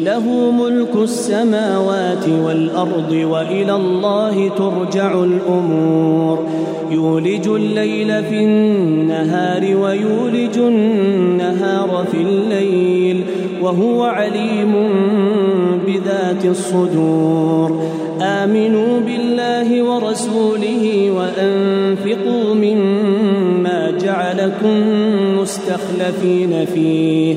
له ملك السماوات والأرض وإلى الله ترجع الأمور. يولج الليل في النهار ويولج النهار في الليل وهو عليم بذات الصدور. آمنوا بالله ورسوله وأنفقوا مما جعلكم مستخلفين فيه.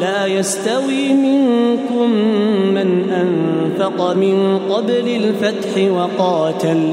لا يستوي منكم من أنفق من قبل الفتح وقاتل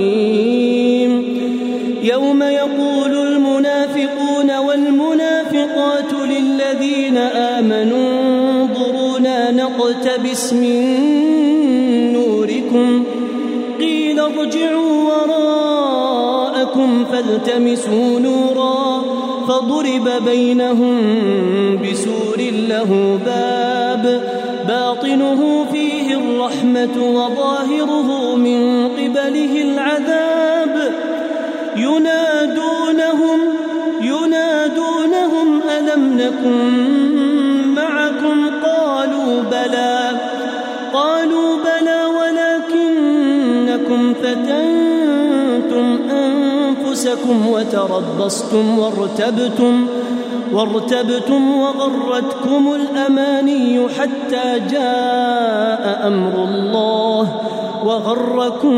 نقتبس من نوركم. قيل ارجعوا وراءكم فالتمسوا نورا فضرب بينهم بسور له باب. باطنه فيه الرحمة وظاهره من قبله العذاب. ينادونهم ينادونهم ألم نكن فتنتم أنفسكم وتربصتم وارتبتم وارتبتم وغرتكم الأماني حتى جاء أمر الله وغركم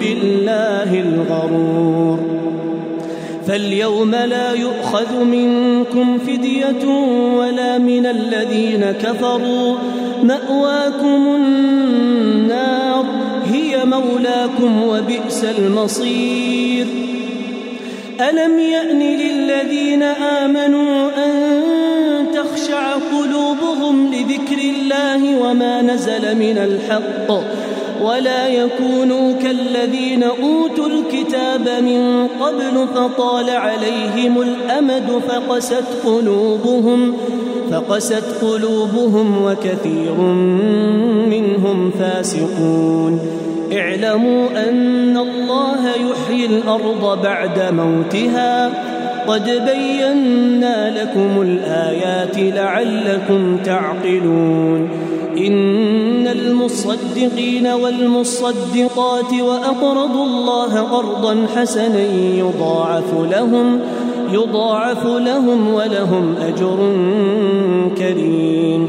بالله الغرور. فاليوم لا يؤخذ منكم فدية ولا من الذين كفروا. مأواكم النار مولاكم وبئس المصير. ألم يأن للذين آمنوا أن تخشع قلوبهم لذكر الله وما نزل من الحق ولا يكونوا كالذين أوتوا الكتاب من قبل فطال عليهم الأمد فقست قلوبهم فقست قلوبهم وكثير منهم فاسقون. اعلموا أن الله يحيي الأرض بعد موتها. قد بينا لكم الآيات لعلكم تعقلون. إن المصدقين والمصدقات وأقرضوا الله قرضا حسنا يضاعف لهم يضاعف لهم ولهم أجر كريم.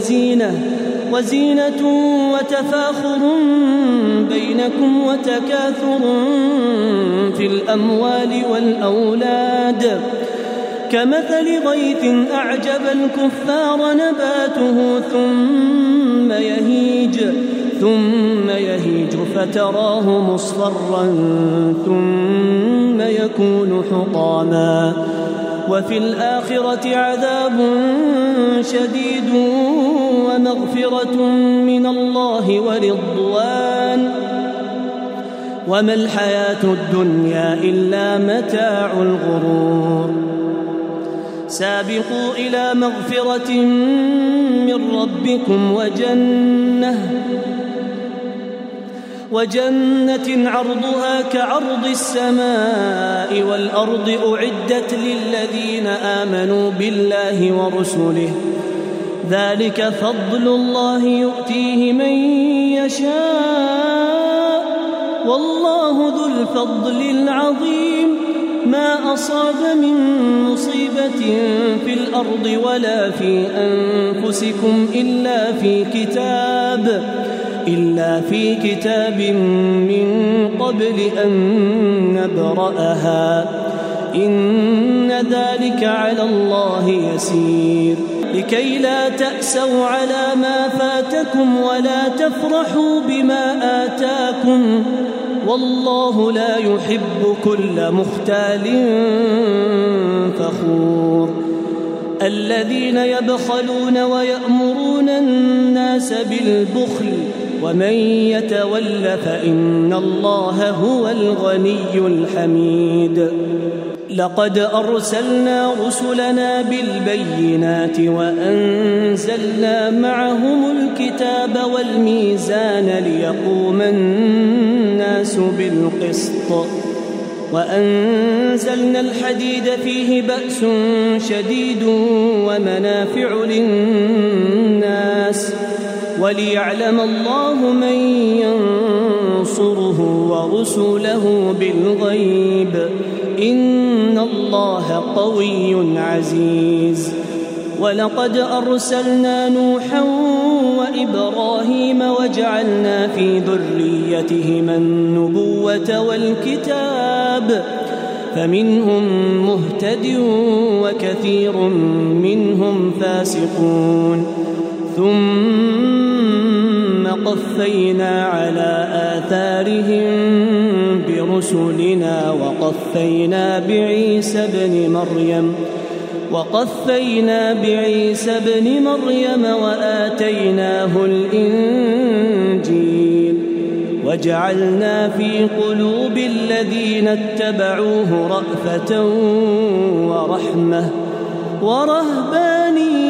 وزينة وزينة وتفاخر بينكم وتكاثر في الأموال والأولاد. كمثل غيث أعجب الكفار نباته ثم يهيج. ثم يهيج فتراه مصفرا ثم يكون حطاما وفي الآخرة عذاب شديد ومغفرة من الله ورضوان. وما الحياة الدنيا إلا متاع الغرور. سابقوا إلى مغفرة من ربكم وجنة وجنة عرضها كعرض السماء والأرض أعدت للذين آمنوا بالله ورسله. ذلك فضل الله يؤتيه من يشاء. والله ذو الفضل العظيم. ما أصاب من مصيبة في الأرض ولا في أنفسكم إلا في كتاب. إلا في كتاب من قبل أن نبرأها. إن ذلك على الله يسير. لكي لا تأسوا على ما فاتكم ولا تفرحوا بما آتاكم. والله لا يحب كل مختال فخور. الذين يبخلون ويأمرون الناس بالبخل ومن يتول فإن الله هو الغني الحميد. لقد أرسلنا رسلنا بالبينات وأنزلنا معهم الكتاب والميزان ليقوم الناس بالقسط. وأنزلنا الحديد فيه بأس شديد ومنافع للناس. وليعلم الله من ينصره ورسله بالغيب. إن الله قوي عزيز. ولقد أرسلنا نوحا وإبراهيم وجعلنا في ذريتهما النبوة والكتاب. فمنهم مهتد وكثير منهم فاسقون. ثم قفينا على آثارهم برسلنا وقفينا بعيسى ابن مريم وقفينا بعيسى ابن مريم وآتيناه الإنجيل وجعلنا في قلوب الذين اتبعوه رأفة ورحمة ورهبانية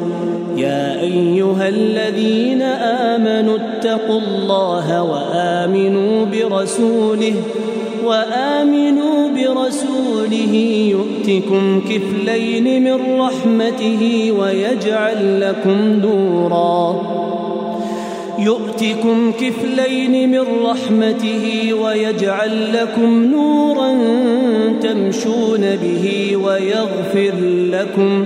يا أيها الذين آمنوا اتقوا الله وآمنوا برسوله وآمنوا برسوله يؤتكم كفلين من رحمته ويجعل لكم نورا يؤتكم كفلين من رحمته ويجعل لكم نورا تمشون به ويغفر لكم